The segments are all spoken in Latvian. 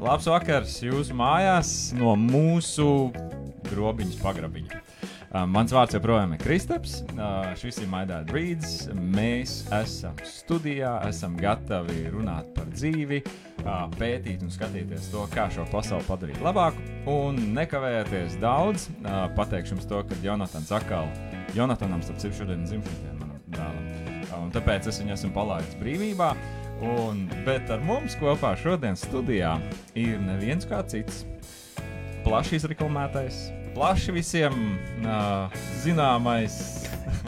Labs vakars jūsu mājās no mūsu grobiņas pagrabiņa. Uh, mans vārds joprojām ir Kristaps. Uh, šis ir Maidāna Brīdis. Mēs esam studijā, esam gatavi runāt par dzīvi, uh, pētīt un skatīties to, kā šo pasauli padarīt labāku. Un nekavējoties daudz, uh, pateikšu jums to, ka Jonatans atkal, Jonatanam starp citu šodien dzimšanas diena manam dēlam. Uh, un tāpēc es viņu esmu palaidis brīvībā. Un, bet ar mums kopā šodien studijā ir neviens kā cits. Plaši izreklamētais, plaši visiem uh, zināmais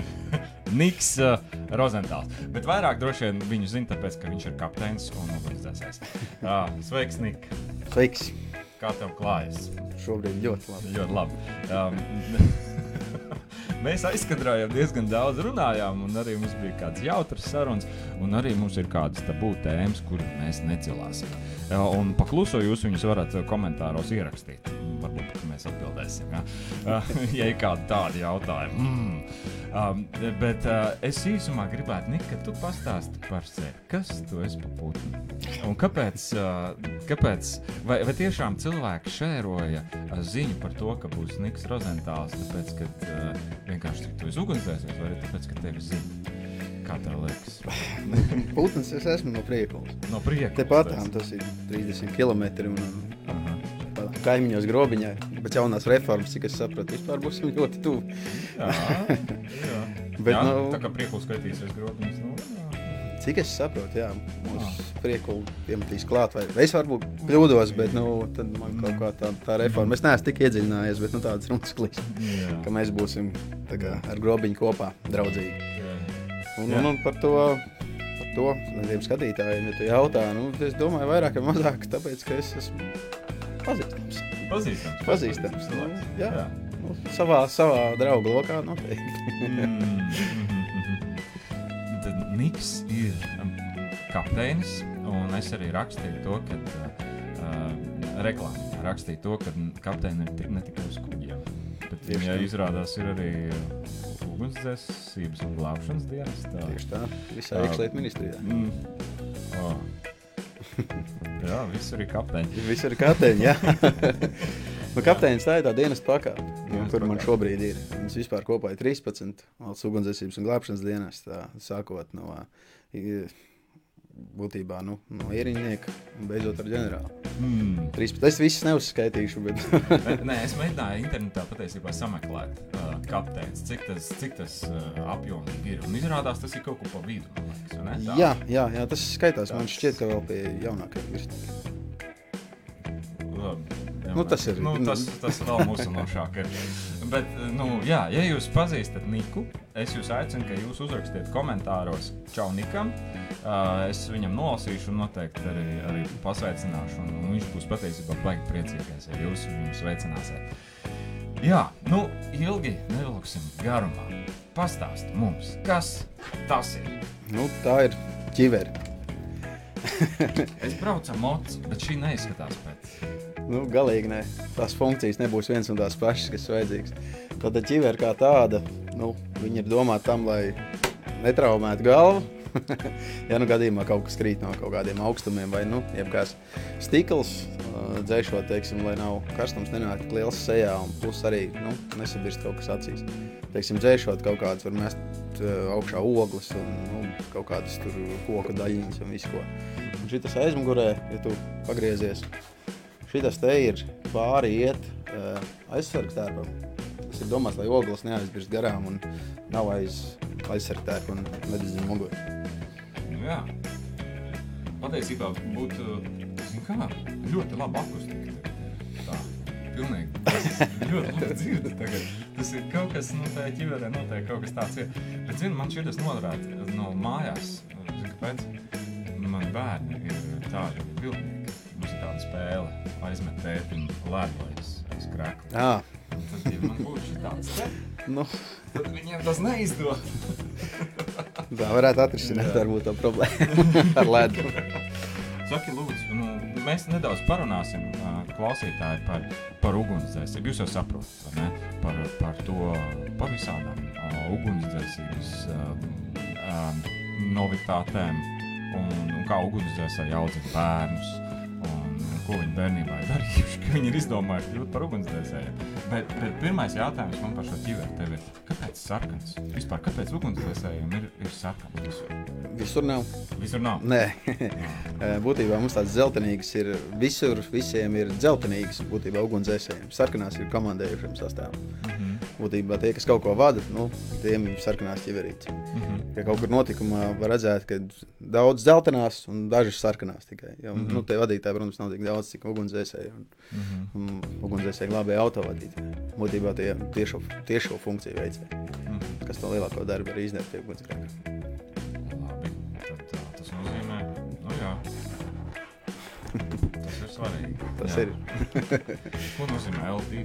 Niks uh, Rozentāls. Bet vairāk droši vien viņu zina, tāpēc, ka viņš ir kapteinis un ugunsdzēsējs. Uh, sveiks, Nik! Sveiks! Kā tev klājas? Šobrīd ļoti labi. Ļoti labi. Um, Mēs aizkadrājām diezgan daudz, runājām, un arī mums bija kādas jautras sarunas, un arī mums ir kādas tabū tēmas, kuras mēs necilāsim. Un pakluso jūs viņus varat komentāros ierakstīt. Varbūt mēs atbildēsim, ja, ja ir kādi tādi jautājumi. Mm. Um, bet uh, es īsumā gribētu, Nika, ka tu pastāsti par sevi. Kas tu esi pa putnu? Un kāpēc, uh, kāpēc vai, vai tiešām cilvēki šēroja uh, ziņu par to, ka būs Niks Rozentāls, tāpēc, ka uh, vienkārši tu esi ugunsdzēsējs, vai tāpēc, ka tevi zina? Kā tev liekas? Putns es esmu no priekulas. No priekulas. Tepatām tas ir 30 km. Un, Aha. Kaimiņos grobiņā, bet jaunās reformas, cik es sapratu, vispār būs ļoti tuvu. jā, jā. bet, jā, nu, tā kā priekulas skaitīsies grobiņas. Nu. Cik es saprotu, jā, mums priekulu piemetīs klāt, vai es varbūt kļūdos, bet, nu, tad man kaut kā tā, tā reforma, es neesmu tik iedziļinājies, bet, nu, tādas runas klīs, ka mēs būsim tā kā ar grobiņu kopā draudzīgi. Jā. Un, Jā. un, un par to, par to tiem skatītājiem, ja tu jautā, nu, es domāju vairāk vai mazāk, tāpēc, ka es esmu pazīstams. Pazīstams. Pazīstams, nu, cilvēks. jā. Nu, savā, savā draugu lokā noteikti. Mm, Niks ir um, kapteinis, un es arī rakstīju to, ka uh, reklāmā rakstīju to, ka kapteini ir ne tikai uz kuģiem. Bet viņai tā. izrādās ir arī uh, ugunsdzēsības un glābšanas dienas. Tā. Tieši tā, visā iekšlietu ministrijā. Mm. Oh. Jā, viss ir kapteinis. Viss ir kapteiņi, jā. nu, kapteinis tā ir tā dienas pakāpe, kur man šobrīd ir. Mums vispār kopā ir 13 valsts ugunsdzēsības un glābšanas dienas, tā, sākot no i- būtībā nu, no ierīņnieka un beidzot ar ģenerāli. Mm. 13. Es visus neuzskaitīšu, bet Nē, es mēģināju internetā patiesībā sameklēt, uh, kapteinis, cik tas, cik tas uh, apjomīgi ir. Un izrādās, tas ir kaut kur pa vidu. Liekas, jā, jā, jā, tas skaitās. Man šķiet, ka vēl pie jaunākajiem virsniekiem. Nu, tas ir- Nu, tas, tas vēl mūsinošāk ir. Bet, nu, jā, ja jūs pazīstat Niku, es jūs aicinu, ka jūs uzrakstiet komentāros Čau Nikam. Uh, es viņam nolasīšu un noteikti arī, arī pasveicināšu. Un, un viņš būs patiesībā baigi priecīgais, ja jūs viņu sveicināsiet. Jā, nu, ilgi nevilksim garumā. Pastāsti mums, kas tas ir. Nu, tā ir ķiveri. Es braucu ar mocu, bet šī neizskatās pēc. Nu, galīgi ne. Tās funkcijas nebūs viens un tās pašas, kas vajadzīgs. Tad ķiveri kā tāda, nu, viņi ir domāti tam, lai netraumētu galvu. ja nu gadījumā kaut kas krīt no kaut kādiem augstumiem, vai nu, jebkāds stikls, ā, dzēšot, teiksim, lai nav karstums nenāk liels sejā, un plus arī nu, nesabirst kaut kas acīs. Teiksim, dzēšot kaut kādas var mest ā, augšā ogles un nu, kaut kādas tur koku daļiņas un visu ko. Un šitas aizmugurē, ja tu pagriezies, šitas te ir pāri iet uh, aizsargtērpam. Tas ir domāts, lai ogles neaizbirst garām un nav aiz aizsargtērpa un nededzina muguru. Jā, patiesībā būtu kā, ļoti laba akustika. Tā, pilnīgi. Tas ļoti labi dzird tagad. Tas ir kaut kas, nu, tā ķiverē noteikti kaut kas tāds ir. Bet, zini, man šķiet, tas noderētu no mājās. Zini, kāpēc? Man bērni ir tādi viltnieki. Mums ir tāda spēle, aizmet tēti un ledu aiz, aiz krēklu. Jā, Tad, ja man būtu tāds te, nu, tad viņiem tas neizdodas. tā varētu atrisināt varbūt to problēmu ar ledu. Saki, lūdzu, nu, mēs nedaudz parunāsim uh, klausītāji par, par ugunsdzēsību. Jūs jau saprotat? Par, par to, par visādām uh, ugunsdzēsības uh, novitātēm un, un kā ugunsdzēsēji audzina bērnus. Ko viņi bērnībā ir darījuši, ka viņi ir izdomājuši kļūt par ugunsdzēsējiem. Bet, bet pirmais jautājums man par šo ķiveri tev ir, kāpēc sarkans? Vispār, kāpēc ugunsdzēsējiem ir, ir sarkans visur? Visur nav. Visur nav. Nē, būtībā mums tāds zeltainīgs ir visur, visiem ir zeltainīgs. Būtībā ugunsdzēsējiem. Sarkanās ir komandējušiem sastāvam. Būtībā tie, kas kaut ko vada, nu, tiem ir sarkanās ķiverītes. Mm -hmm. Ja kaut kur notikumā var redzēt, ka daudz zeltainās un dažas sarkanās tikai. Jo, mm -hmm. nu, tie vadītāji, protams, nav tik daudz, cik ugunsdzēsēji un, mm -hmm. un ugunsdzēsēji glābēji autovadītāji. Būtībā tie tiešo, tiešo funkciju veicēji, mm -hmm. kas to lielāko darbu arī izdarīt pie svarīgi. Tas Jā. ir. Ko nozīmē L2?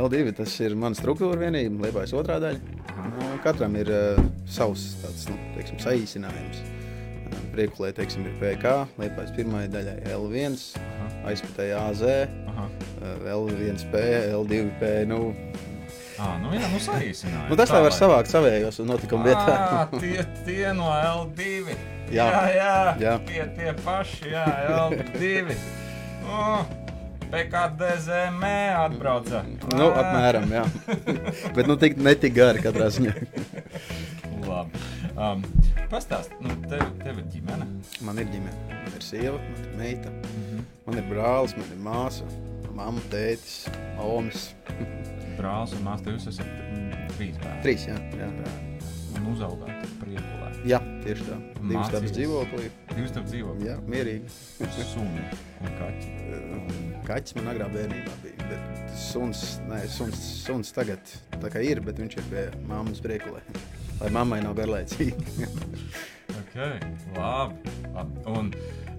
L2 tas ir mana struktūra vienība, liepais otrā daļa. Nu, Katram ir uh, savs tāds, nu, teiksim, saīsinājums. Priekulē teiksim, ir PK, liepais pirmajai daļai L1, Aha, aizputēji AZ, aha. uh, L1P, L2P. Nu, Ā, nu jā, nu saīsinājumi. nu, tas Tā, lai var savākt savējos un notikumu vietā. Ā, tie, tie no L2. Jā. jā, jā, Jā. Tie, tie paši, jā, L2. Oh, PKDZM atbrauca. Nu, apmēram, jā. Bet nu tik netik gari katrā ziņā. Labi. Um, Pastāst, nu, tev, tev ir ģimene. Man ir ģimene, man ir sieva, man ir meita, Mhm. man ir brālis, man ir māsa, mamma, tētis, omis. Brālis un māsa, jūs esat mm, trīs bērni. Trīs, jā. jā. Un uzaugāt. Jā, tieši tā. Divas tādas dzīvoklī. Jūs tur dzīvojat? Jā, mierīgi. Suni un kaķi. Kaķis man agrā bērnībā bija, bet suns, nē, suns, suns tagad ir, bet viņš ir pie mammas priekulē. Lai mammai nav garlaicīgi. Ok, labi. labi. Un,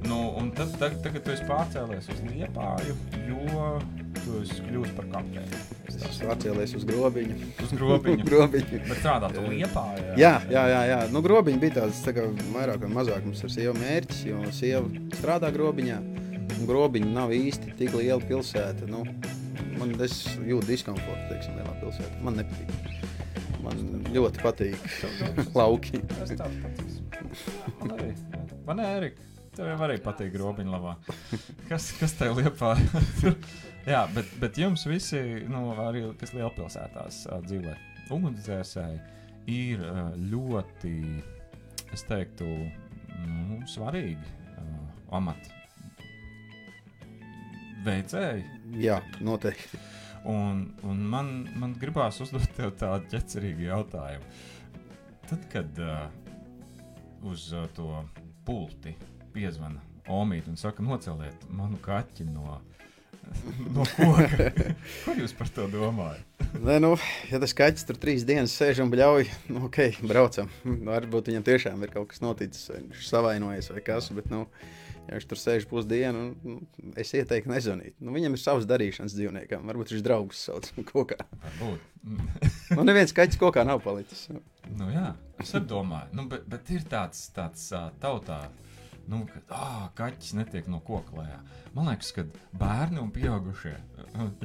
nu, un tad, tad, tagad tu esi pārcēlies uz Liepāju, jo tu esi kļūst par kapteini. Es tā Es pārcēlies uz grobiņu. Uz grobiņu. grobiņu. Bet strādā tu Liepājā. Jā, jā, jā, jā. Nu, grobiņš bija tāds tā kā vairāk vai mazāk mums ar sievu mērķis, jo sieva strādā grobiņā. un Grobiņa nav īsti tik liela pilsēta. Nu, man es jūtu diskomfortu, teiksim, lielā pilsētā. Man nepatīk. Man ļoti patīk lauki. Man arī. Tev jau arī patīk grobiņlavā. Kas, kas tev liepā? Jā, bet, bet jums visi, nu, arī kas lielpilsētās ā, dzīvo, ugunsdzēsēji, ir ļoti, es teiktu, nu, svarīgi ā, amati. Veicēji. Jā, noteikti. Un, un man, man gribās uzdot tev tādu ķecerīgu jautājumu. Tad, kad uh, uz uh, to pulti piezvana Omīte un saka, noceliet manu kaķi no, no koka. Ko jūs par to domājat? Nē, nu, ja tas kaķis tur trīs dienas sēž un bļauj, nu, ok, braucam. Varbūt viņam tiešām ir kaut kas noticis, vai viņš savainojies vai kas. Bet, nu, ja viņš tur sēž pusdienu, nu, es ieteiktu nezvanīt. Nu, viņam ir savs darīšanas dzīvniekam. Varbūt viņš draugus sauc kokā. Varbūt. Nu, neviens kaķis kokā nav palicis. nu, jā, es domāju, nu, bet, bet ir tāds, tāds tautā. Nu, ka ah, kaķis netiek no koka lejā. Man liekas, ka bērni un pieaugušie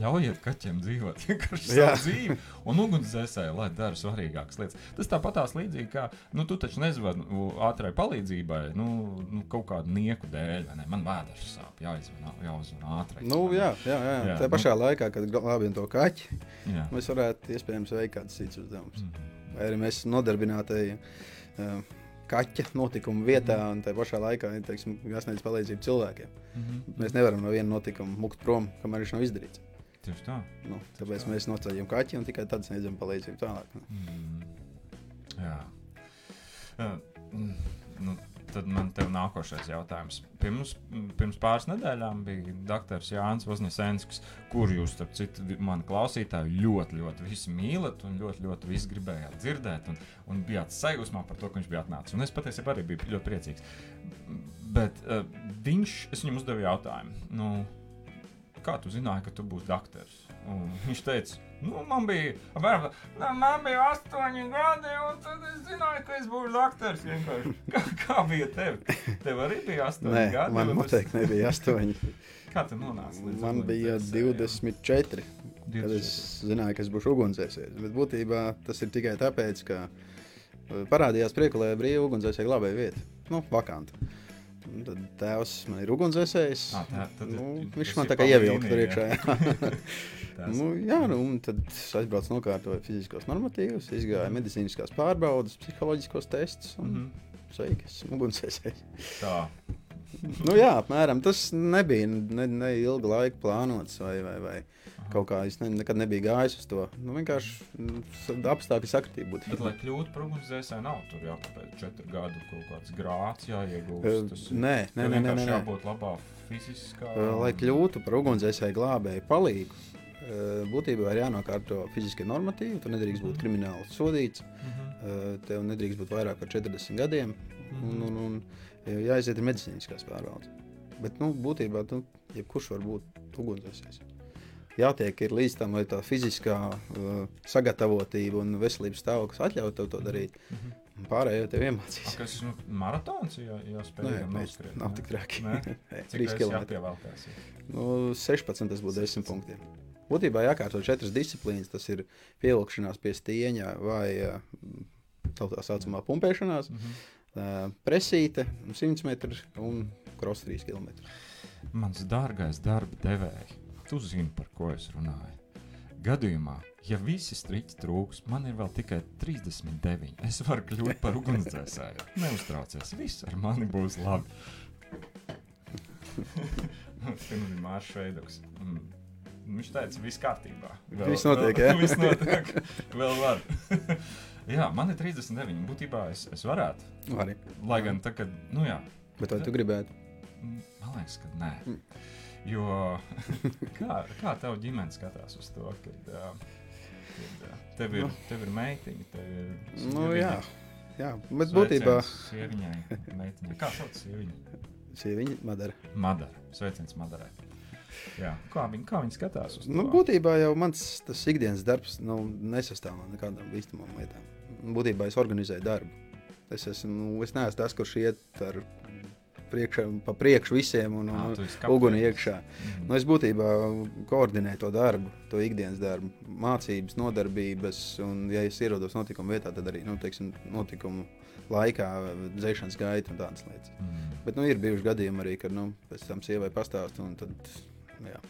ļaujiet kaķiem dzīvot savu dzīvi, un ugunsdzēsēji, lai dara svarīgākas lietas. Tas tāpatās līdzīgi kā, nu, tu taču nezvani nu, ātrai palīdzībai, nu, nu kaut kādu nieku dēļ, vai ne? Man vēders sāp, jāizvana, jāuzvana ātrai. Nu, jā, jā, jā. Jā. Tā nu. pašā laikā, kad glābjam to kaķi, jā. mēs varētu iespējams veikt kādus citus uzdevumus. Mhm. Vai arī mēs esam nodarbināti uh, kaķa notikumu vietā, un tā pašā laikā teiksim, jāsniedz palīdzību cilvēkiem. Mhm. Mēs nevaram no viena notikuma mukt prom, kamēr viņš nav izdarīts. Tieši tā. Nu, tāpēc mēs noceļam kaķi un tikai tad sniedzam palīdzību tālāk. Mm. Jā. Uh, mm, nu, tad man te ir nākošais jautājums. Pirms, pirms pāris nedēļām bija doktors Jānis Vosnesens, kur jūs, starp citu, mani klausītāji ļoti, ļoti visi mīlat un ļoti, ļoti visi gribējāt dzirdēt. Un, un bijāt sajūsmā par to, ka viņš bija atnācis. Un es patiesībā arī biju ļoti priecīgs. Bet uh, viņš, es viņam uzdevu jautājumu. Nu, kā tu zināji, ka tu būsi doktors? Un viņš teica, nu, man bija, apmēram, "Nu, man bija astoņi gadi, un tad es zināju, ka es būšu vienkārši." Kā, kā bija tev? Tev arī bija astoņi Nē, gadi. man un es- noteikti nebija astoņi. Kā tu nonāci līdz Man bija ugunsdzēsējam? 24, kad es zināju, ka es būšu ugunsdzēsējs. Bet būtībā tas ir tikai tāpēc, ka uh, parādījās priekulē brīva ugunsdzēsēja glābēja vieta. Nu, vakanta. Tad tēvs man ir ugunsdzēsējs. Ah, nu, viņš man tā kā ievilka tur iekšā. Tas- nu, jā, nu, un tad es aizbraucu, nokārtoju fiziskos normatīvus, izgāju medicīniskās pārbaudas, psiholoģiskos testus. Un, Mhm. Sveiki, esmu ugunsdzēsējs. Tā. nu, jā, apmēram tas nebija ne, ne ilgu laiku plānots, vai, vai, vai kaut kā es ne, nekad nebiju gājis uz to. Nu, vienkārši mm, apstākļi sakritība būtu. Bet, lai kļūtu par ugunsdzēsēju, nav tur jāpapēc četru gadu kaut kāds grāts jāiegūst. Tas Nē, nē, nē, nē, nē, jābūt labā fiziskā. Lai kļūtu par ugunsdzēsēju glābēju palīgu, būtībā ir jānokārto fiziskie normatīvi. Tu nedrīkst būt krimināli sodīts, Mhm. eh, tev nedrīkst būt vairāk par 40 gadiem, un, un, un jāiziet ir medicīniskās pārbaudes. Bet, nu, būtībā, tu, jebkurš var būt ugunsdzēsējs. Jātiek ir līdz tam, lai tā fiziskā uh, sagatavotība un veselības stāvoklis atļauj tev to darīt. Mhm. Un Pārējo tev iemācīs. Kas nu, maratons jau jāspēj? Nē, jau mēs, noskriet, nav tik traki. Nē? Nē, Cik 3 reizes km. Nu, 16 tas būtu 10 punktiem. Būtībā jākārto četras disciplīnas. Tas ir pievilkšanās pie stieņa vai ā, tā saucamā pumpēšanās, Mhm. ā, presīte 100 metru un cross 3 km. Mans dārgais darba devējs, tu zini, par ko es runāju. Gadījumā, ja visi striķi trūks, man ir vēl tikai 39. Es varu kļūt par ugunsdzēsēju. Neuztraucies, viss ar mani būs labi. Tas ir Mārcis Veidoks. Mm. Viņš teica, viss kārtībā. Viss notiek, jā? Viss notiek. Vēl var. jā, man ir 39. Būtībā es, es varētu. Arī. Lai gan tā, kad, nu jā, Bet vai tu gribētu? Man liekas, ka nē. Mm. Jo kā, kā tev ģimene skatās uz to, kad, kad tev, ir, Nu. tev ir meitiņa, tev ir Nu, sieviņa. jā. jā, bet būtībā Sieviņai, meitiņai. Kā sauc sieviņu? sieviņa madara. Madara. Sveiciens Madarai. Jā. Kā viņi, kā viņi skatās uz to? Nu, būtībā jau mans tas ikdienas darbs nu, nesastāv no nekādām bīstamām lietām. Būtībā es organizēju darbu. Es, esmu, nu, es neesmu tas, kurš iet ar priekšā, pa priekšu visiem un, un esi uguni iekšā. Mhm. Nu, es būtībā koordinēju to darbu, to ikdienas darbu, mācības, nodarbības. Un, ja es ierodos notikuma vietā, tad arī nu, teiksim, notikumu laikā, dzēšanas gaita un tādas lietas. Mm. Bet nu, ir bijuši gadījumi arī, kad nu, pēc tam sievai pastāst, un tad jā,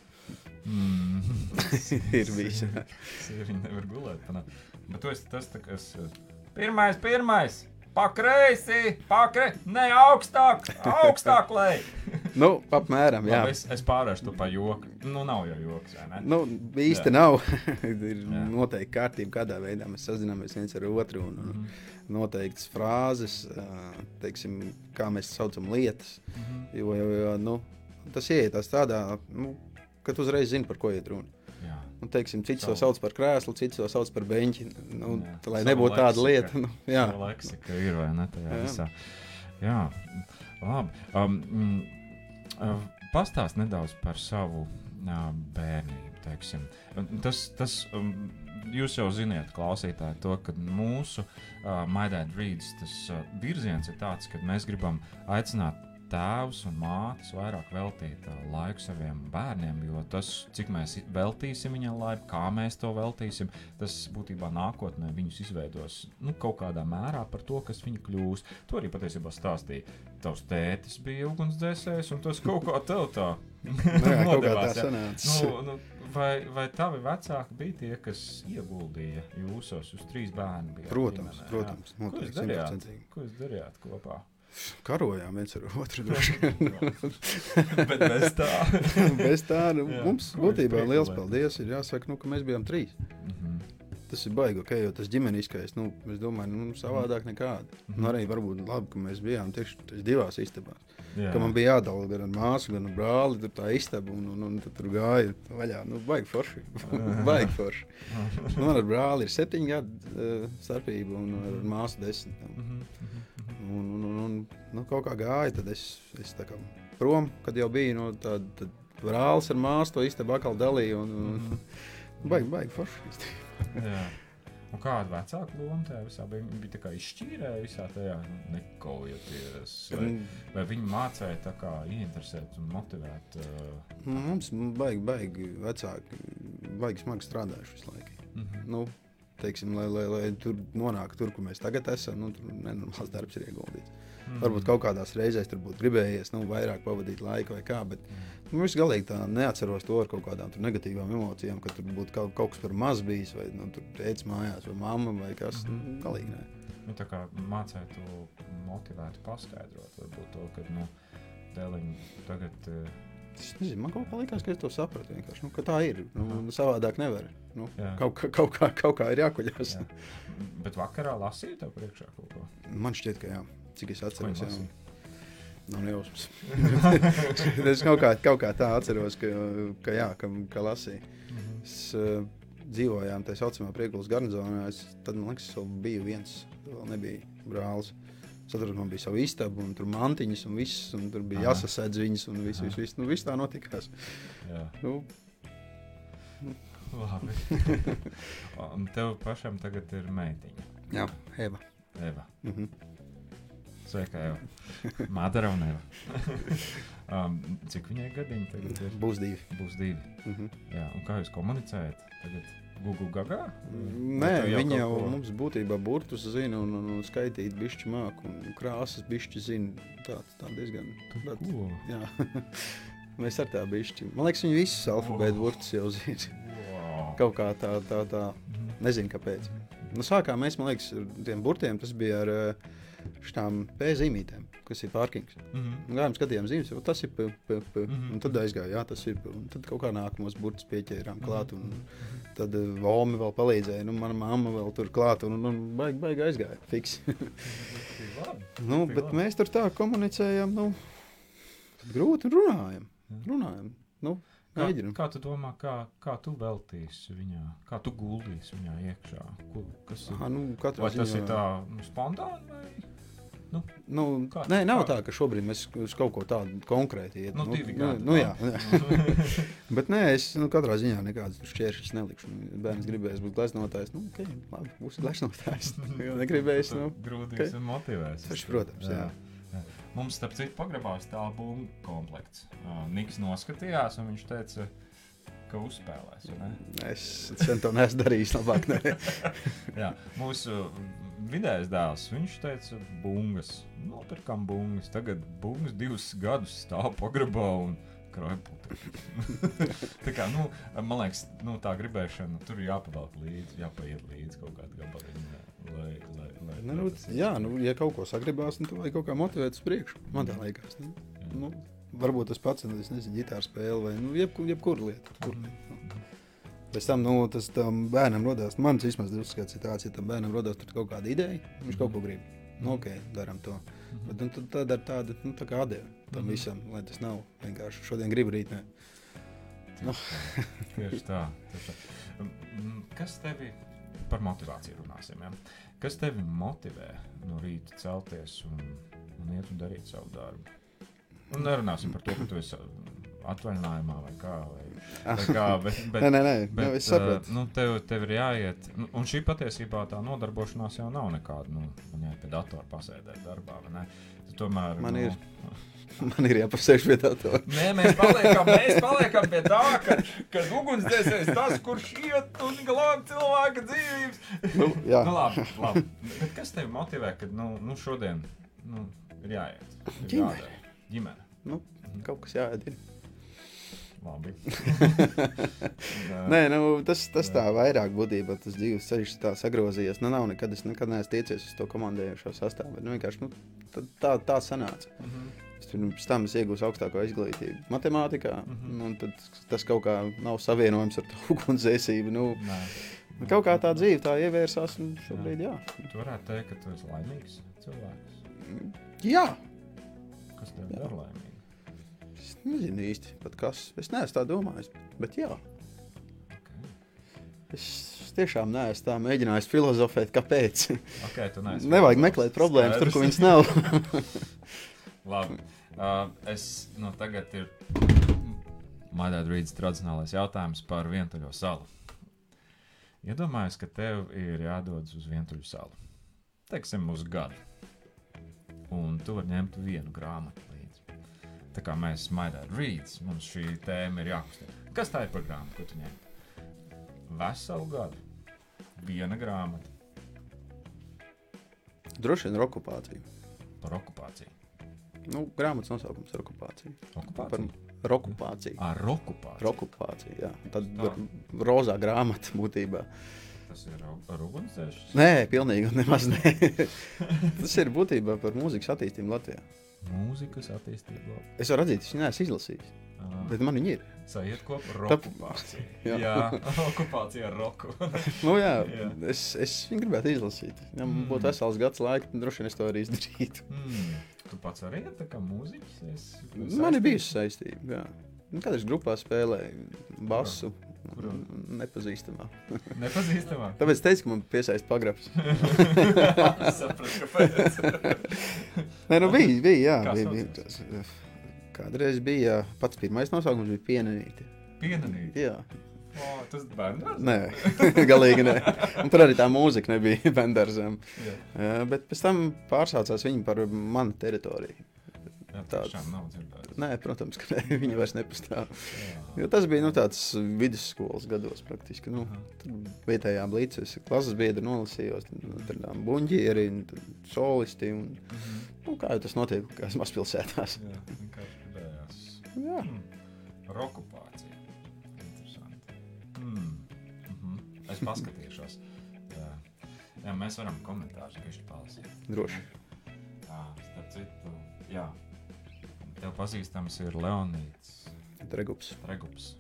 Mm. ir bijis. Sieviņa nevar gulēt. panā. Bet tu esi tas, tā, kas. uh, Pirmais, pirmais! Pakreisi, pakreisi, ne augstāk, augstāk, lai. nu, apmēram, jā. Labi, es, es pārvēršu to par joku. Nu, nav jau joks, vai ne? Nu, īsti Jā. nav. ir Jā. noteikti kārtība, kādā veidā mēs sazināmies viens ar otru. Un, un noteikts frāzes, ā, teiksim, kā mēs saucam lietas. Mhm. Jo, jo, jo nu, tas ieiet tādā, nu, ka tu uzreiz zini, par ko iet runa. Nu, teiksim, cits to sauc par krēslu, cits to sauc par beņķi. Nu, Jā. lai Savu nebūtu tāda lieta. Nu, jā, Tā leksika ir vai ne? Tajā Jā. visā. Jā, labi. Um, mm, uh, Pastāst nedaudz par savu uh, bērnību. teiksim. Tas, tas, um, jūs jau zināt, klausītāji, to, ka mūsu uh, Maidēta Rīgas tas uh, virziens ir tāds, ka mēs gribam aicināt tēvus un mātes vairāk veltīt uh, laiku saviem bērniem, jo tas, cik mēs veltīsim viņam laiku, kā mēs to veltīsim, tas būtībā nākotnē viņus izveidos nu, kaut kādā mērā par to, kas viņi kļūs. To arī patiesībā stāstīja. Tavs tētis bija ugunsdzēsējs, un tas kaut kā tev tā nu, kā tā nodevās, jā. sanāca. Nu, nu, vai, vai tavi vecāki bija tie, kas ieguldīja jūsos uz trīs bērnu? Protams, ģimenē, protams, Ko jūs darījāt? Ko jūs darījāt kopā? Karojām viens ar otru. Bet bez tā. Bez tā, nu, Jā. mums būtībā liels paldies. Ir jāsaka, nu, ka mēs bijām trīs. Mhm. Tas ir baigi, ok, jo tas ģimeniskais, nu, es domāju, nu, savādāk nekāda. Mhm. Un arī varbūt labi, ka mēs bijām tieši tieši divās istabās. Jā. Ka man bija jādala gan ar māsu, gan ar brāli, tur tā istaba, un, un, un tad tur gāja vaļā. Nu, baigi forši. baigi forši. Nu, man ar brāli ir septiņu gadu uh, starpība, un ar māsu desmit. Mhm, mhm, mhm. Un, un, un, un nu, kaut kā gāja, tad es, es tā kā prom, kad jau biju no tāda brālis ar māsu, to istabu atkal dalīju. Un, un, Mhm. baigi, baigi forši. Un kāda vecāka loma tajā visā bija? Viņi bija tā kā izšķīrēji visā tajā nekaujoties. Vai, vai viņi mācīja tā kā ieinteresēt un motivēt? Uh, Mums baigi, baigi vecāki, baigi smagi strādājuši visu laiku. mhm. Nu, teiksim, lai, lai, lai tur nonāktu tur, kur mēs tagad esam. Nu, tur nenormāls darbs ir ieguldīts. Mm. Varbūt kaut kādās reizēs tur būtu gribējies nu, vairāk pavadīt laiku vai kā. Bet nu, es galīgi tā neatceros to ar kaut kādām negatīvām emocijām, ka tur būtu kaut, kaut kas par maz bijis, vai nu, tur tēvs mājās, vai mamma vai kas. Nu, galīgi nē. Nu, tā kā mācētu, motivētu, paskaidrot, varbūt to, ka, nu, dēliņ tagad. eh, Es nezinu, man kaut kā likās, ka es to sapratu. Nu, ka tā ir. Nu, nu, savādāk nevar. Nu, Jā. kaut, kā- kaut, kā, kaut kā ir jākuļās. Jā. Bet vakarā lasīju tev priekšā kaut ko. Man šķiet, ka jā. Cik es atceros, jā. Nav nejausmas. es kaut kā, kaut kā tā atceros, ka, ka, jā, ka, ka lasīju. Es uh, dzīvojām tajā saucamā priekšgājuma garnizonā. Es, tad man liekas, es biju viens, vēl nebija brālis. Es atceros, man bija sava istaba, un tur mantiņas, un viss, un tur bija Aha. jāsasēdz viņas, un viss, viss, viss, nu, viss tā notikās. Jā, Nu, labi. Un tev pašam tagad ir meitiņa. jā, Eva. Eva. Mhm. Sveika, Eva. Madara un Eva. um, cik viņai gadiņi tagad ir? Būs divi. Būs divi. Mhm. Jā, un kā jūs komunicējat? Tagad Google gagā? Nē, tev viņa jau ko- mums būtībā burtus zina un, un, un skaitīt bišķi māk un krāsas bišķi zina. Tā, tā diezgan. Ko? jā. Mēs ar tā bišķi. Man liekas, viņi visus alfabētu burtus jau zina. Wow. Kaut kā tā, tā, tā. Nezinu, kāpēc. Nu, sākām mēs, man liekas, ar tiem burtiem. Tas bija ar eh, šitām pēzīmītēm, kas ir pārkings. Mhm. Un Gājām, skatījām zīmes, jau tas ir p, p, p. Mhm. Un tad aizgāja, jā, tas ir. Un tad kaut kā nākamos burtus pieķērām klāt. Un, Mhm. Tad uh, Vomi vēl palīdzēja, nu, mana mamma vēl tur klāt, un, un baigi, baigi aizgāja. Fiks. Nu, Tik bet labi. mēs tur tā komunicējam, nu, grūti runājam. runājam. Nu, Kā, mēģinam. kā tu domā, kā, kā tu veltīsi viņā, kā tu guldīsi viņā iekšā? Ko, kas ir? Aha, nu, Vai tas ziņā- ir tā nu, spontāni? Vai? Nu, Kā- nē, nav kā? tā, ka šobrīd mēs uz kaut ko tādu konkrēti iet. Nu, divi nu, gadi, nu, jā, labi. jā. Bet nē, es nu, katrā ziņā nekādas šķēršļus nelikšu. Bērns gribēs būt gleznotājs. Nu, okay, labi, būs gleznotājs. Jo negribēs. Nu, Grūtīs ok. un motivēs. Tas, protams, jā. jā. Mums, starp citu, pagrabās tā būmu komplekts. Uh, Niks noskatījās, un viņš teica, ka uzspēlēs. ne? es sen to neesmu darījis. Labāk, nē. Jā, mūsu vidējais dēls, viņš teica, bungas, nopirkām bungas. Tagad bungas divus gadus stāv pagrabā un krājpūta. tā kā, nu, man liekas, nu, tā gribēšana tur jāpavelk līdzi, jāpaiet līdzi kaut kādu gabaliņu. Lai, lai, lai, Nu, nu, jā, nu, ja kaut ko sagribās, tad vajag kaut kā motivēt uz priekšu. Man tā liekas. Nu, nu, varbūt tas pats, nu, nezinu, ģitāra spēle vai nu, jebku, jebkura lieta. Jebkur lieta nu. Pēc tam nu, tas tam bērnam radās, man vismaz uzskats, ir tāds, ja tam bērnam radās kaut kāda ideja, viņš kaut ko grib. Nu, ok, darām to. Bet nu, tad, tad ar tādu nu, tā kā atdevi tam Mhm. visam, lai tas nav vienkārši šodien gribu rīt. Ne. Nu. Tieši tā. Tieši tā. Mm, Kas tevi par motivāciju runāsim? Ja? Kas tevi motivē no rīta celties un, un iet un darīt savu darbu? Un nerunāsim par to, ka tu esi atvaļinājumā vai kā. Vai, vai kā bet, bet, Nē, nē, nē, Bet, nu, es saprotu. uh, nu, tev, tev ir jāiet, nu, un šī patiesībā tā nodarbošanās jau nav nekāda. Nu, man jāiet pie datora pasēdēt darbā. vai ne? Tu Tomēr, Man nu, ir. Man ir jāpasēž pie tā. Nē, mēs paliekam, mēs paliekam pie tā, ka, ka ugunsdzēsējs tas, kurš iet un glāb cilvēka dzīvības. Nu, jā. nu, labi, labi. Bet kas tevi motivē, kad nu, nu, šodien nu, ir jāiet? Ir Ģimene. jādara? Ģimene. Nu, kaut kas jāiedara. Labi. Nē, nu, tas, tas tā vairāk būtībā tas dzīves ceļš tā sagrozījies. Nu, nav nekad, es nekad neesmu tiecies uz to komandējošo sastāvu. Nu, vienkārši, nu, tā, tā, tā sanāca. Mhm. Es pirms tam es iegūstu augstāko izglītību matemātikā. Mm. -hmm. tad tas kaut kā nav savienojams ar to ugunsdzēsību. Nu, Nē. nu, kaut kā tā dzīve tā ievērsās, un šobrīd jā. Tu varētu teikt, ka tu esi laimīgs cilvēks. Jā, Kas tev Jā. dara laimīgu? es nezinu īsti kas. Es neesmu tā domājis, bet jā. Okay. Es tiešām neesmu tā mēģinājis filozofēt, kāpēc. Okay, Nevajag meklēt problēmas tur, kur Skaidrs. viņas nav. Labi. Uh, es no tagad ir Maidāta Rīgas tradicionālais jautājums par vientuļo salu. Iedomājos, ka tev ir jādodas uz vientuļu salu. Teiksim, uz gadu. Un tu vari ņemt vienu grāmatu. Tā kā mēs esam Maidāta Rīgas, mums šī tēma ir jākustina. Kas tā ir par grāmatu, ko tu ņem? Veselu gadu. Viena grāmata Droši vien okupācija. par okupāciju. Nu, grāmatas nosaukums ir okupācija. Par Okupāciju? rokupāciju. Ar okupāciju. Rokupācija, jā. Tad r- rozā grāmata būtībā. Tas ir ar ugunsdzēs. Nē, pilnīgi nemaz ne. Tas ir būtībā par mūzikas attīstību Latvijā. Mūzikas attīstība. Es atzīt, es viņu neesmu izlasījis, Ah, bet man viņi ir. Sajiet kopā ar okupāciju. Jā. Jā, okupācija ar roku. Nu, jā, Jā. es, es viņu gribētu izlasīt. Ja man Mm. būtu vesels gads laika, tad droši vien es to arī izdarītu. mm. Tu pats arī kā mūziķis. Es, Man ir bijusi saistība. Jā. Nu, Kad es grupā spēlēju basu, Kurā? nepazīstamā. Nepazīstamā. Tāpēc es teicu, ka man piesaista pagrabs. Sapratu, kāpēc. Nē, nu bija, bija, jā. Kā Bija, bija, tas, kādreiz bija, jā, pats pirmais nosaukums bija pienenīti. Pienanīt. Jā, O, tas bērns. nē, galīgi nē. Un tur arī tā mūzika nebija. Jā, Jā, bet pēc tam pārsaucās viņi par manu teritoriju. Tiešām nav dzirdēts. Nē, protams, ka ne, viņi vairs nepastāv. Jo tas bija nu, tāds vidusskolas gados praktiski. Nu, tur vietējā blīcē es klases biedru nolasījos, tad nu, buļģieri, solisti. Un, Mhm. nu, kā jau tas notiek, mazpilsētās. Jā, vienkārši gribējās. Jā. Hmm. Rokupācija. Interesanti. Hmm. Mhm. Es paskatīšos. Jā. Jā, mēs varam komentārus palasīt. Droši. Jā, starp citu, jā. Tev pazīstams ir Leonīds Dregups. Regups.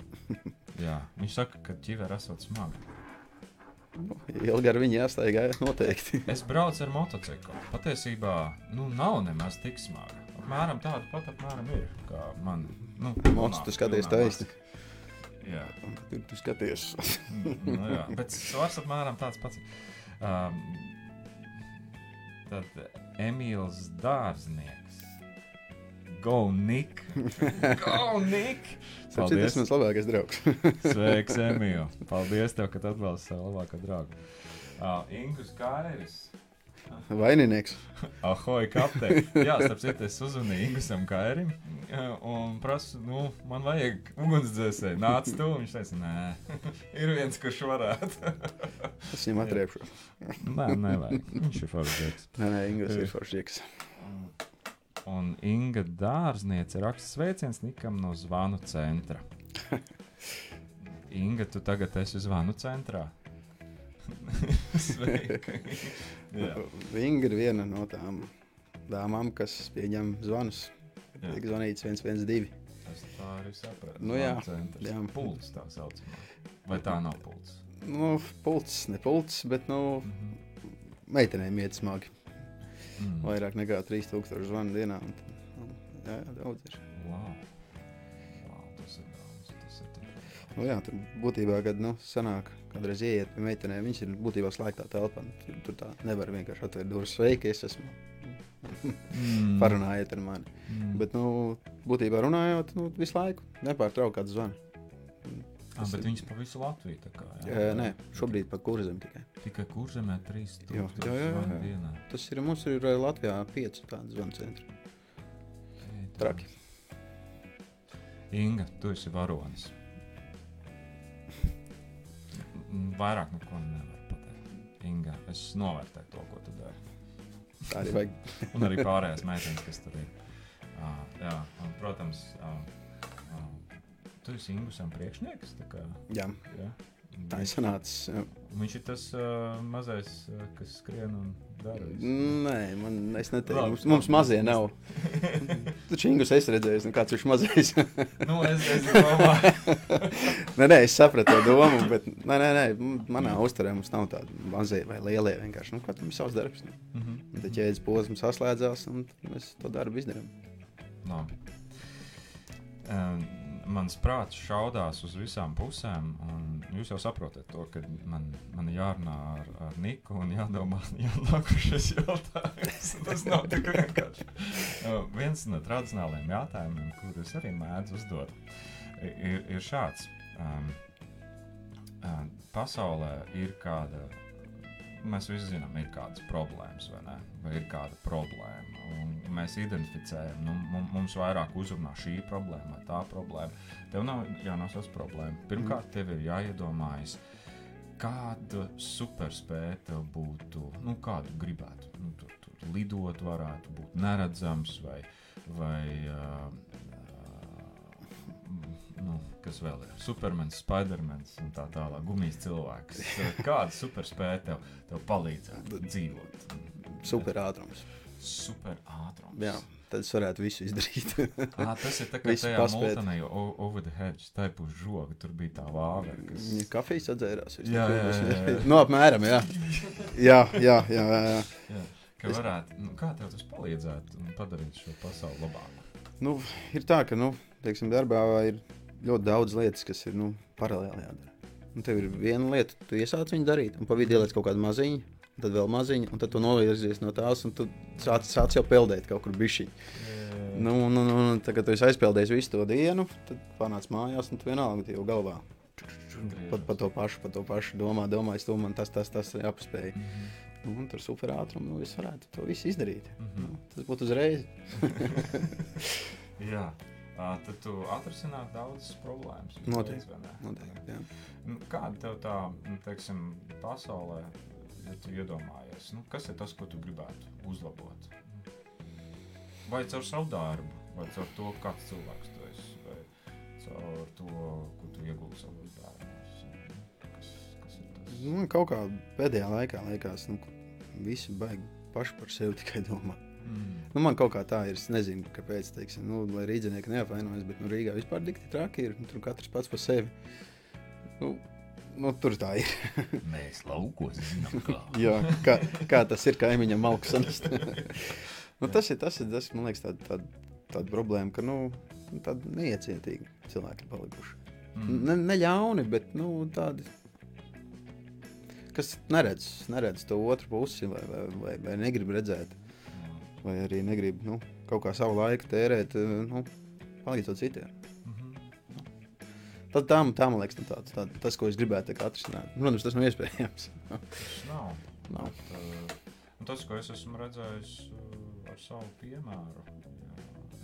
Jā, viņš saka, ka ķiver esot smaga. Nu, ilgi ar viņu jāstaigā, noteikti. Es braucu ar motociklu. Patiesībā, nu, nav nemaz tik smaga. Apmēram tāda pat apmēram ir, kā man. Nu, Mocu, tu skaties taisni. Jā. Tur tu skaties. nu, jā, bet svars apmēram tāds pats. Um, tad Emīls Dārznieks. Go, Nik! Go, Nik! Tas ir mans labākais draugs. Sveiks, Emīl! Paldies, tev, ka tu atbalsti savu labāko draugu. Uh, Ingus Kāris. Vaininieks. Ahoj, kapteini! Jā, starp citu, es uzzvanīju Ingūram Kairim un prasu, nu, man vajag ugunsdzēsēju. Nāc, tu! Viņš teica, nē, ir viens, kurš varētu. Es viņam atriepšu. nē, nevajag. Viņš ir foršs. Nē, nē, Ingūns ir foršs. Un Inga Dārzniece raksta sveiciens Nikam no zvanu centra. Inga, tu tagad esi zvanu centrā. Viņa ir viena no tām dāmām, kas pieņem zvanus. Tiek zvanīts 112. es tā arī sapratu. Nu jā, centrs. jā. Pults tā saucamā. Vai tā nav pults? Nu, pults, ne pults, bet nu, Mhm. meitenēm iet smagi. Mm. Vairāk nekā 3000 zvanu dienā. Un, tad, nu, jā, jā, daudz ir. Wow. Wow, tas ir daudz. Tas ir tiešām. Nu, jā, tur būtībā, kad nu, sanāk, kādreiz ieiet pie meitenēm, viņas ir būtībā slēgtā telpā. Nu, Tur, tur tā nevar vienkārši atvērt durvis. Sveiki, es esmu. Mm. Parunājiet ar mani. Mm. Bet, nu, būtībā runājot, nu, visu laiku nepārtraukti kāds zvans. Ah, bet viņas pa visu Latviju tā kā. Jā, nē, šobrīd pa kurzem tikai. Tikai kurzemē 3000 Jā, jā, jā, jā. dienā. Tas ir mums ir eh, Latvijā pieci tādi zvanu centri. Traki. Inga, tu esi varonis. Vairāk neko nevaru pateikt. Inga, es novērtēju to, ko tu dari. Tā arī vajag. Un arī pārējās meitenes, kas tur ir. Uh, jā, un, protams, uh, uh, tu esi Ingūram priekšnieks. tā Kā, Jā, jā. tā ir sanācis. jā. Viņš ir tas uh, mazais, uh, kas skrien un dara. Nē, man es neteiktu, mums, mums mazie nav. Taču Ingus es redzēju, nu kāds viņš mazais. nu, es, es domāju, nē, nē, es sapratu to domu, bet nē, nē, nē, manā uzturē mums nav tādi mazie vai lielie vienkārši. Nu, katram ir savs darbs. Nu. Mhm. Un Tad ķēdes posms saslēdzās un mēs to darbu izdarām. Labi. Um, mans prāts šaudās uz visām pusēm, jūs jau saprotat to, ka man, man jārunā ar, ar Niku un jādomā, jānākušais jautājums. Tas nav tik vienkārši. Uh, viens no tradicionālajiem jautājumiem, kurus arī mēdz uzdot, ir, ir šāds. Um, pasaulē ir kāda mēs visi zinām, ir kādas problēmas, vai, ne? vai ir kāda problēma. Un mēs identificējam, nu, mums, vairāk uzrunā šī problēma vai tā problēma. Tev nav jānosauc problēma. Pirmkārt, tev ir jāiedomājas, kāda superspēja tev būtu, nu, kādu gribētu? Nu, tur, tur lidot, varētu būt neredzams, vai, vai uh, nu, kas vēl ir? Supermens, Spidermans un tā tālāk, gumijas cilvēks. Kāda superspēja tev, tev palīdzētu dzīvot? Superātrums. Superātrums. Jā, tad es varētu visu izdarīt. À, tas ir tā kā tajā paspēt. multanē, over the hedge, tā ir pus žoga, tur bija tā vāve, kas... Kafijas atzērās. visu Jā, tā, jā, jā, jā. Nu, apmēram, jā. Jā, jā, jā. jā. Jā, ka varētu, nu, kā tev tas palīdzētu un padarīt šo pasauli labāku? Nu, ir tā, ka, nu, teiksim, darbā ir ļoti daudz lietas, kas ir, nu, paralēli jādara. Un tev ir viena lieta, tu iesāc viņu darīt, un pa vidu ieliec kaut kādu maziņu, tad vēl maziņu, un tad tu novirzies no tās, un tu sāc, sāc jau peldēt kaut kur bišķiņi. Nu, nu, nu, tad, kad tu esi aizpeldējis visu to dienu, tad panāc mājās, un tu vienalga tie jau galvā. Pat par to pašu, par to pašu domā, domā, es to man tas, tas, tas jāpaspēj. Mhm. Nu, un tur super ātrumu, nu, es varētu to visu izdarīt. Mhm. Nu, tas būtu uzreiz. Jā, tad tu atrisinātu daudzas problēmas. Noteikti. Noteikti, jā. Nu, Kāda tev tā, nu, teiksim, pasaulē, ja tu iedomājies, nu, kas ir tas, ko tu gribētu uzlabot? Vai caur savu darbu, vai caur to, kāds cilvēks tu esi, vai caur to, ko tu iegūsi savos bērnos? Kas, kas ir tas? Nu, Man kaut kā pēdējā laikā liekas, ka nu, visi baigi paši par sevi tikai domā. Mm. Nu, man kaut kā tā ir. Es nezinu, kāpēc. Teiksim, nu, lai rīznieki neapvainojas, bet nu, Rīgā vispār tik traki ir. Tur katrs pats par sevi. Nu, nu, tur tā ir. Mēs laukos zinām, kā. Jā, kā, kā tas ir kaimiņam augsts. nu, tas ir tas, ir, tas man liekas, tāda, tāda, tāda problēma, ka nu, nu, tādi neiecietīgi cilvēki ir palikuši. Mm. Ne, ne ļauni, bet nu, tādi, kas neredz, neredz to otru pusi, vai, vai, vai, vai negrib redzēt, vai arī negrib nu, kaut kā savu laiku tērēt, eh, nu, palīdzot citiem. Mhm. Tad tā, tā man liekas, nu, tāds, tā, tas, ko es gribētu tā atrisināt. Protams, tas nav iespējams. Nav. Nav. Bet, uh, tas, ko es esmu redzējis uh, ar savu piemēru,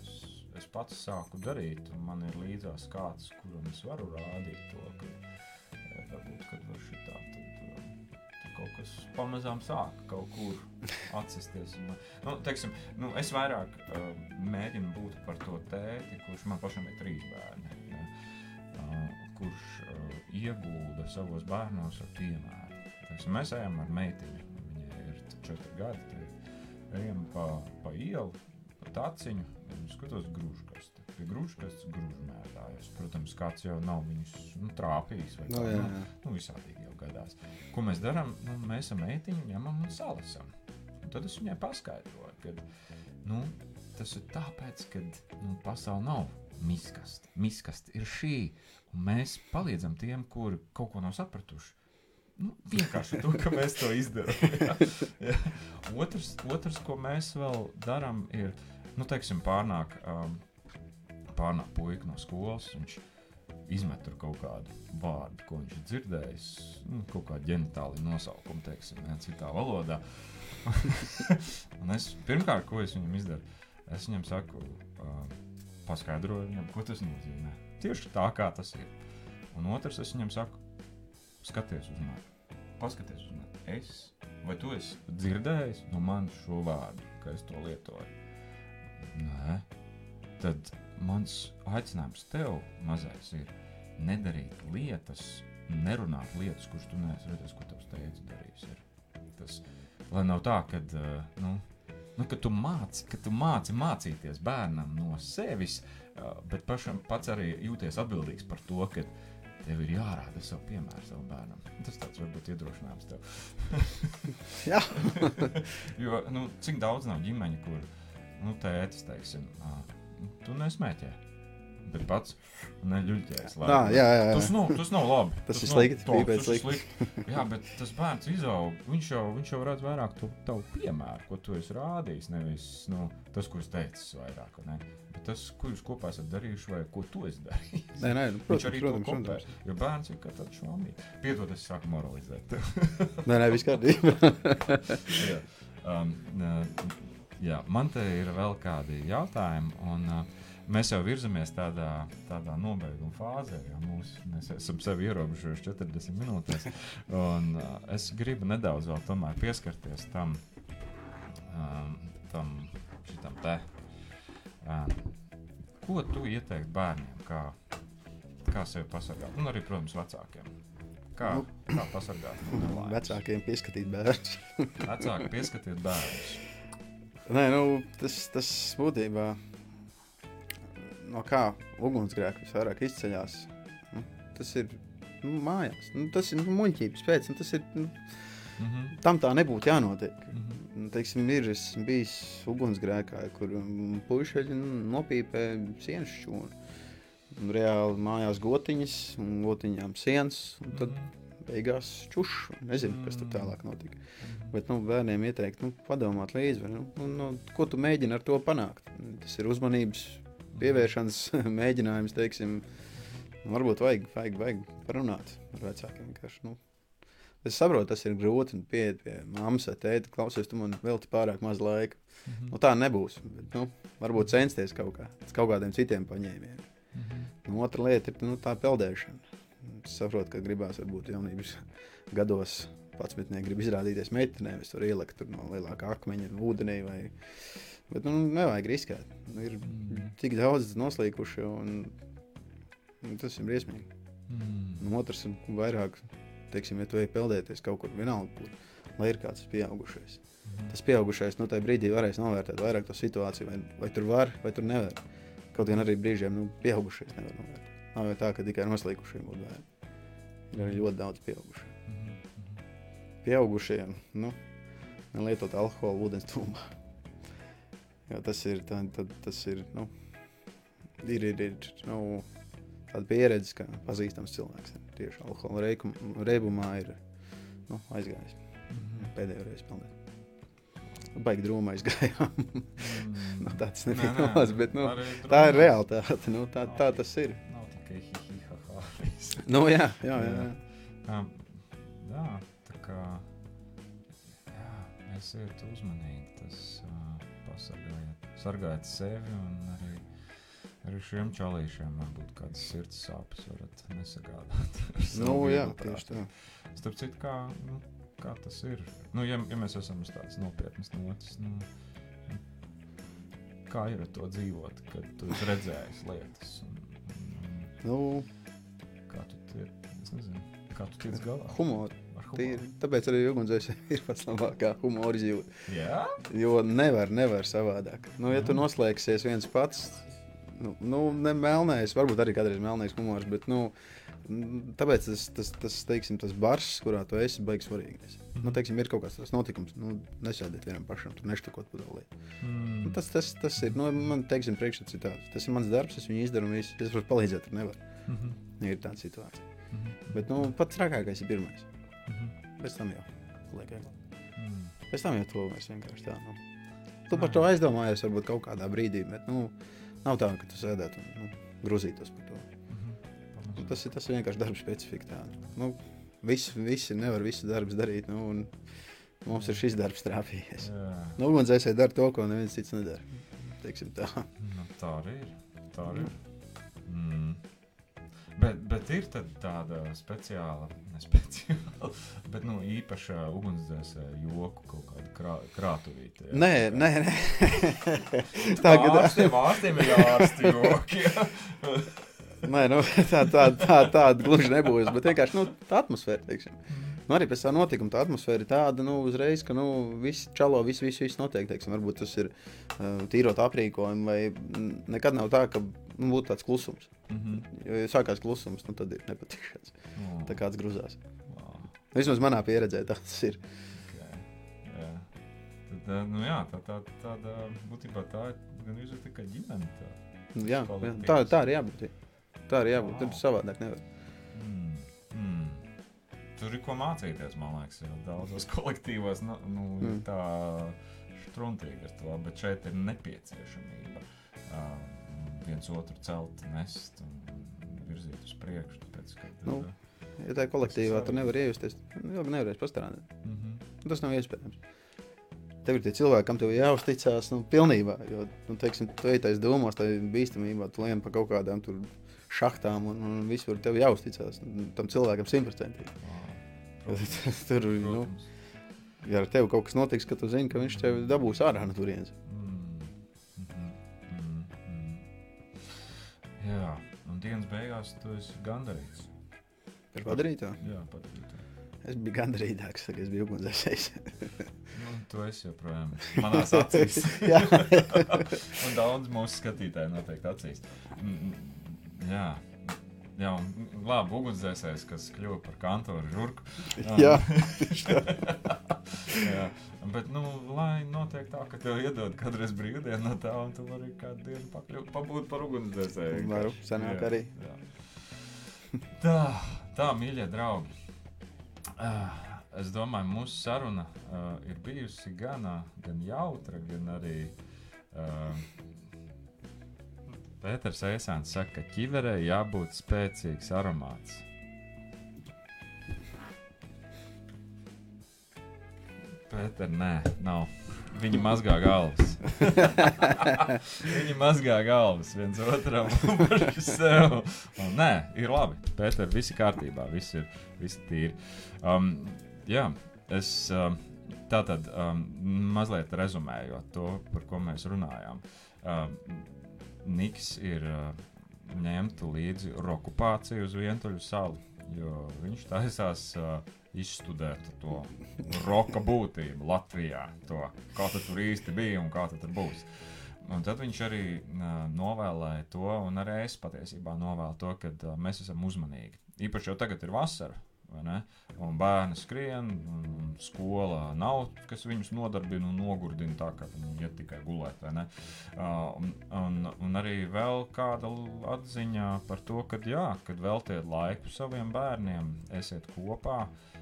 es, es pats sāku darīt, un man ir līdzās kāds, kuram es varu rādīt to, ka eh, varbūt, kaut kas pamazām sāk kaut kur atsisties. Nu, teiksim, nu, es vairāk uh, mēģinu būt par to tēti, kurš man pašam ir trīs bērni. Ja, uh, kurš uh, iegulda savos bērnos ar piemēru. Teiksim, mēs ejam ar meitiņu, viņai ir četri gadi. tad Ejam pa, pa ielu, pa taciņu, un skatos grūžkastu. Pie grūžkastes grūžmētājs. Protams, kāds jau nav viņus nu, trāpījis. vai Nu, kā, jā, nu, jā. nu, visādīgi jau gadās. Ko mēs darām? Nu, mēs ar meitiņu ņemam un salasam. Un tad es viņai paskaidroju, ka nu, tas ir tāpēc, ka nu, pasaule nav miskasta. Miskasta ir šī. Un mēs palīdzam tiem, kuri kaut ko nav sapratuši. Nu, vienkārši to, ka mēs to izdarām. Jā. Jā. Otrs, otrs, ko mēs vēl darām, ir, nu, teiksim, pārnāk, um, pārnāk puika no skolas. Viņš izmet tur kaut kādu vārdu, ko viņš ir dzirdējis, nu, kaut kādu ģenitālu nosaukumu, teiksim, jā, citā valodā. Es pirmkārt, ko es viņam izdaru, es viņam saku, uh, paskaidroju viņam, ko tas nozīmē. Tieši tā, kā tas ir. Un otrs, es viņam saku, skaties uz mani. Paskaties uz mani. Es, vai tu esi dzirdējis no manis šo vārdu, ka es to lietoju? Nē. Tad mans aicinājums tev, mazais, ir nedarīt lietas, nerunāt lietas, kuras tu neesi redzējis, ko tavs teicis darījis. Ir. Tas, lai nav tā, ka, uh, nu, nu, ka tu māci, ka tu māci mācīties bērnam no sevis, uh, bet pašam pats arī jūties atbildīgs par to, ka tev ir jārāda savu piemēru savam bērnam. Tas tāds varbūt iedrošinājums tev. Jā, Jo nu, cik daudz nav ģimeņu, kur nu, tētis, teiksim, ā, tu nesmēķē. Bet pats neļuļķēs. Nā, jā, jā, jā. Tas, nav, tas nav labi. Tas ir nav slikti, pīpēt tas ir slikti. Jā, bet tas bērns izaug. Viņš jau, viņš jau redz vairāk to tavu piemēru, ko tu esi rādījis. Nevis nu, tas, ko es teicu, vairāk. vai Ne? Bet tas, ko jūs kopā esat darījuši, vai ko tu esi darījis. Nē, nē, nu, Viņš protams, arī protams, to protams. Jo bērns ir kā tāds šāmīgs. Piedod, es sāku moralizēt. Nē, nē, viss kārtībā. Um, jā, man te ir vēl kādi jautājumi. Un, uh, mēs jau virzamies tādā, tādā nobeiguma fāzē, jo mūs, mēs esam sevi ierobežojuši 40 minūtēs. Un, uh, es gribu nedaudz vēl pieskarties tam, um, tam šitam te. Um, ko tu ieteiktu bērniem, kā, kā sevi pasargāt? Un arī, protams, vecākiem. Kā, nu, kā pasargāt? Vecākiem pieskatīt bērnus. Vecāki pieskatīt bērnus. Nē, nu, tas, tas būtībā no kā ugunsgrēks visvairāk izceļas. Nu, tas ir nu, mājās. Nu, tas ir nu, muļķības pēc. Nu, tas ir, nu, mm -hmm. Tam tā nebūtu jānotiek. Mm -hmm. Teiksim, ir bijis ugunsgrēkā, kur puiši nopīpē sienas šūnu reāli mājās gotiņas, gotiņām sienas. Tad beigās čušs. Nezinu, kas tur tālāk notika. Bet nu, bērniem ieteikt, nu, padomāt līdzi, nu, nu, nu, ko tu mēģini ar to panākt. Tas ir uzmanības pievēršanas mēģinājums, teiksim, varbūt vajag, vajag, vajag parunāt ar vecākiem. Vienkārši, nu, Es saprotu, tas ir grūti. Pieiet pie mammas tēta, klausies, tu man velti pārāk maz laika. Mm -hmm. nu, tā nebūs. Bet, nu, varbūt censties kaut, kā, kaut kādiem citiem paņēmieniem. Nu, otra lieta ir nu, tā peldēšana. Saprotu, ka gribās varbūt jaunības gados pats metnieks grib izrādīties meitenēm. Es varu ielikt no lielākā akmeņa ūdenī. Vai... Bet nu, nevajag riskēt. Nu, ir mm. tik daudz noslīkuši, un, un tas ir briesmīgi. Mm. Un otrs ir vairāk, teiksim, ja tu ej peldēties kaut kur vienalga, kur, lai ir kāds pieaugušais. Mm. Tas pieaugušais no tajā brīdī varēs novērtēt vairāk to situāciju, vai, vai tur var, vai tur nevar. Kaut gan arī brīžiem nu, pieaugušie nevar novērtēt. Nav jau tā, ka tikai noslīkušie būtu bērni. Ir ļoti daudz pieaugušie. Pieaugušie nu, nelietot alkoholu ūdens tūmā. Jo tas ir, tā, tā, tas ir, nu, ir, ir, ir nu, tāda pieredze, ka pazīstams cilvēks tieši alkohola reibumā ir nu, aizgājis. Mm -hmm. Pēdējo reizi pelnīt baigi drūmā aizgājām. mm. nu, tāds nebija nē, nē, bet nu, tā ir realitāte. Nu, tā, tā tas ir. Nav tikai hihihaha. nu, jā, jā, jā. jā. jā. jā tā kā jā, esiet uzmanīgi, tas uh, pasargājiet, sargājiet sevi un arī Arī šiem čalīšiem varbūt kādas sirds sāpes varat nesagādāt. nu, jā, tieši tā. Starp citu, kā, nu, kā tas ir. Nu, ja, ja mēs esam uz tādas nopietnas notis, nu, kā ir ar to dzīvot, kad tu esi redzējis lietas? Un, un, nu, kā tu tie, nezinu, kā tu tiec galā? Humoru. Tīri, tāpēc arī ugunsdzēsēji ir pats labākā humora izjūta. Jā? Jo nevar, nevar savādāk. Nu, ja tu mm. noslēgsies viens pats, nu, nu ne melnējis, varbūt arī kādreiz melnējis humors, bet, nu, Tāpēc tas, tas, tas, teiksim, tas bars, kurā tu esi, baigs svarīgais. Mm. Nu, teiksim, ir kaut kāds tāds notikums, nu, nesēdiet vienam pašam, tur neštukot pudelī. Mm. Nu, tas, tas, tas ir, nu, man teiksim, priekšstats ir tāds. Tas ir mans darbs, es viņu izdaru un visu. Es varu palīdzēt, tur nevaru. Mm -hmm. Ir tāda situācija. Mm -hmm. Bet, nu, pats trakākais ir pirmais. Mm -hmm. Pēc tam jau liek ēklāt. Mm. Pēc tam jau to mēs vienkārši tā, nu. Tu par to aizdomājies varbūt kaut kādā brīdī, bet, nu, nav tā, ka tu sēdētu un nu, grūzītos par to. Nu, tas, ir, tas vienkārši darba specifika. Tāda. Nu, visi, visi nevar visu darbu darīt. Nu, mums ir šis darbs trāpījies. Nu, Ugunsdzēsēji dara to, ko neviens cits nedara. Teiksim tā. Nu, tā arī ir. Tā arī ir. Mm. Bet, bet ir tāda speciāla, ne speciāla, bet nu, īpaša ugunsdzēsēja joku kaut kāda krā, krātuvīte. Nē, nē, nē. tā ir. Ārstiem, ārstiem ir ārsti joki. Nē, nu, tā, tā, tā, tāda gluži nebūs. Bet vienkārši nu, tā atmosfēra. Teiksim. Nu, arī pēc tā notikuma tā atmosfēra ir tāda, nu, uzreiz, ka nu, viss čalo, viss, viss, viss notiek. Teiksim, varbūt tas ir uh, tīrot aprīkojumu, vai nekad nav tā, ka nu, būtu tāds klusums. Mm -hmm. Jo, ja sākās klusums, nu, tad ir nepatīkams. Oh. Tā kāds grūzās. Wow. Vismaz manā pieredzē tas ir. Okay. Yeah. Tad, nu, jā, tā, tā, tāda būtībā tā ir gan jau tā kā ģimene. Tā, jā, jā, tā, tā arī jābūt. Jā. Tā arī jābūt. Wow. Tur savādāk nevar. Mm. Mm. Tur ir ko mācīties, man liekas, jau daudzos kolektīvos. Nu, nu, mm. Tā struntīgi ar to, bet šeit ir nepieciešamība uh, viens otru celt, nest un virzīt uz priekšu. Tāpēc, kad, nu, ja tā ir kolektīvā, tur nevar iejusties. Ilgi nevarēs pastrādāt. Mm -hmm. Tas nav iespējams. tev ir tie cilvēki, kam tev jāuzticas nu, pilnībā. Jo, nu, teiksim, tu ej tajās domās, tajā bīstamībā, tu lien pa kaut kādām tur šahtām un, un visur tev jāuzticas tam cilvēkam simtprocentīgi. Tur, nu, ja ar tevi kaut kas notiks, ka tu zini, ka viņš tev dabūs ārā no turienes. Mm, mm, mm. Jā, un dienas beigās tu esi gandarīts. Ir padarīt to. Jā, padarīt. Es biju gandrīzāks, kad es biju ugunsdzēsējs. Nu, tu esi joprojām manās acīs. Jā. un daudz mūsu skatītāju noteikti acīs. Mm, Jā, jā labi, ugunsdzēsējs, kas kļuva par kantoru žurku. Jā, jā. Bet, nu, lai notiek tā, ka tev iedod kādreiz brīvdienu no tā, un tu vari kādu dienu pakļūt, pabūt par ugunsdzēsēju. Varu, sanāk arī. Jā. Tā, tā, mīļie draugi. Ah, Es domāju, mūsu saruna uh, ir bijusi gan, gan jautra, gan arī. Uh, Pēters Eisāns saka, ka ķiverei jābūt spēcīgs aromāts. Pēter, nē, nav. Viņi mazgā galvas. Viņi mazgā galvas viens otram, paši sev. Un, nē, ir labi. Pēter, viss ir kārtībā, viss ir, viss ir tīri. Um, jā, es um, tā tad um, mazliet rezumējot to, par ko mēs runājām. Um, Niks ir ņemta līdzi okupāciju uz vientuļu salu, jo viņš taisās izstudēt to roka būtību Latvijā, to, kā tas tur īsti bija un kā tas tur būs. Un tad viņš arī novēlēja to, un arī es patiesībā novēlu to, ka mēs esam uzmanīgi. Īpaši jau tagad ir vasara? Un bērni skrien, un skolā nav, kas viņus nodarbina un nogurdina tā, ka viņi iet tikai gulēt, un, un, un arī vēl kāda atziņa par to, ka jā, kad veltiet laiku saviem bērniem, esiet kopā. Uh,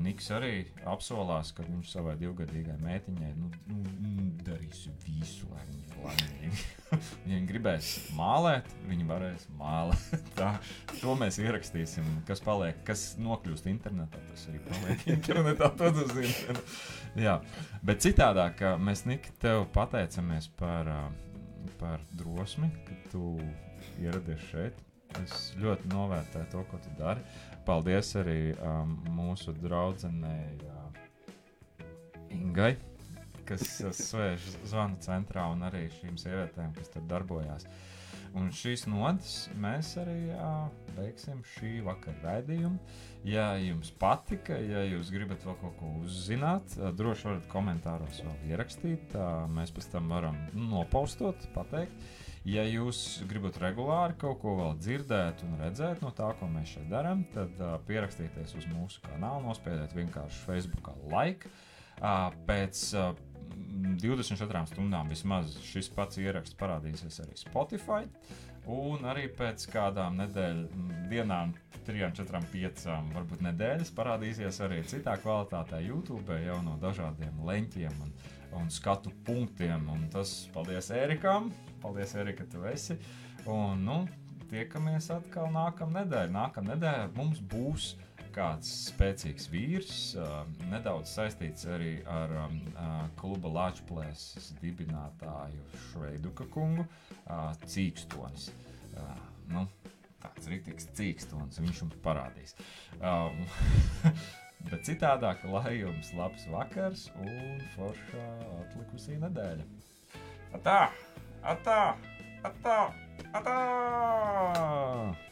Niks arī apsolās, ka viņš savai divgadīgai meitiņai nu, nu, nu, darīs visu, lai viņa ir laimīga. ja viņi gribēs mālēt, viņi varēs mālēt. Tā, to mēs ierakstīsim. Kas paliek, kas nokļūst internetā, tas arī paliek internetā. To tu zini. Jā, bet citādāk, mēs Nika tev pateicamies par, par drosmi, ka tu ieradies šeit. Es ļoti novērtēju to, ko tu dari. Paldies arī um, mūsu draudzenei uh, Ingai, kas uh, sēž zvanu centrā, un arī šīm sievietēm, kas tur darbojās. Un šīs nodaļas mēs arī uh, beigsim šī vakara raidījumu. Ja jums patika, ja jūs gribat vēl kaut ko uzzināt, uh, droši varat komentāros vēl ierakstīt. Uh, mēs pēc tam varam nopaustot, pateikt. Ja jūs gribat regulāri kaut ko vēl dzirdēt un redzēt no tā, ko mēs šeit darām, tad uh, pierakstieties uz mūsu kanālu, nospiediet vienkārši Facebook like. Uh, pēc uh, 24 stundām vismaz šis pats ieraksts parādīsies arī Spotify. Un arī pēc kādām nedēļu, dienām, 3, 4, 5, varbūt nedēļas parādīsies arī citā kvalitātē YouTube jau no dažādiem leņķiem un, un skatu punktiem. Un tas paldies Erikam! Paldies, Erika, ka tu esi! Un, nu, tiekamies atkal. Nākamā nedēļa mums būs kāds spēcīgs vīrs, uh, nedaudz saistīts arī ar um, uh, kluba Latvijas dibinātāju Šveiduka kungu, uh, Cīkstonis. Uh, nu, tāds rīktīgs cīkstonis, viņš mums parādīs. Um, bet citādāk, lai jums labs vakars un forša atlikusī nedēļa. あった。あった。あった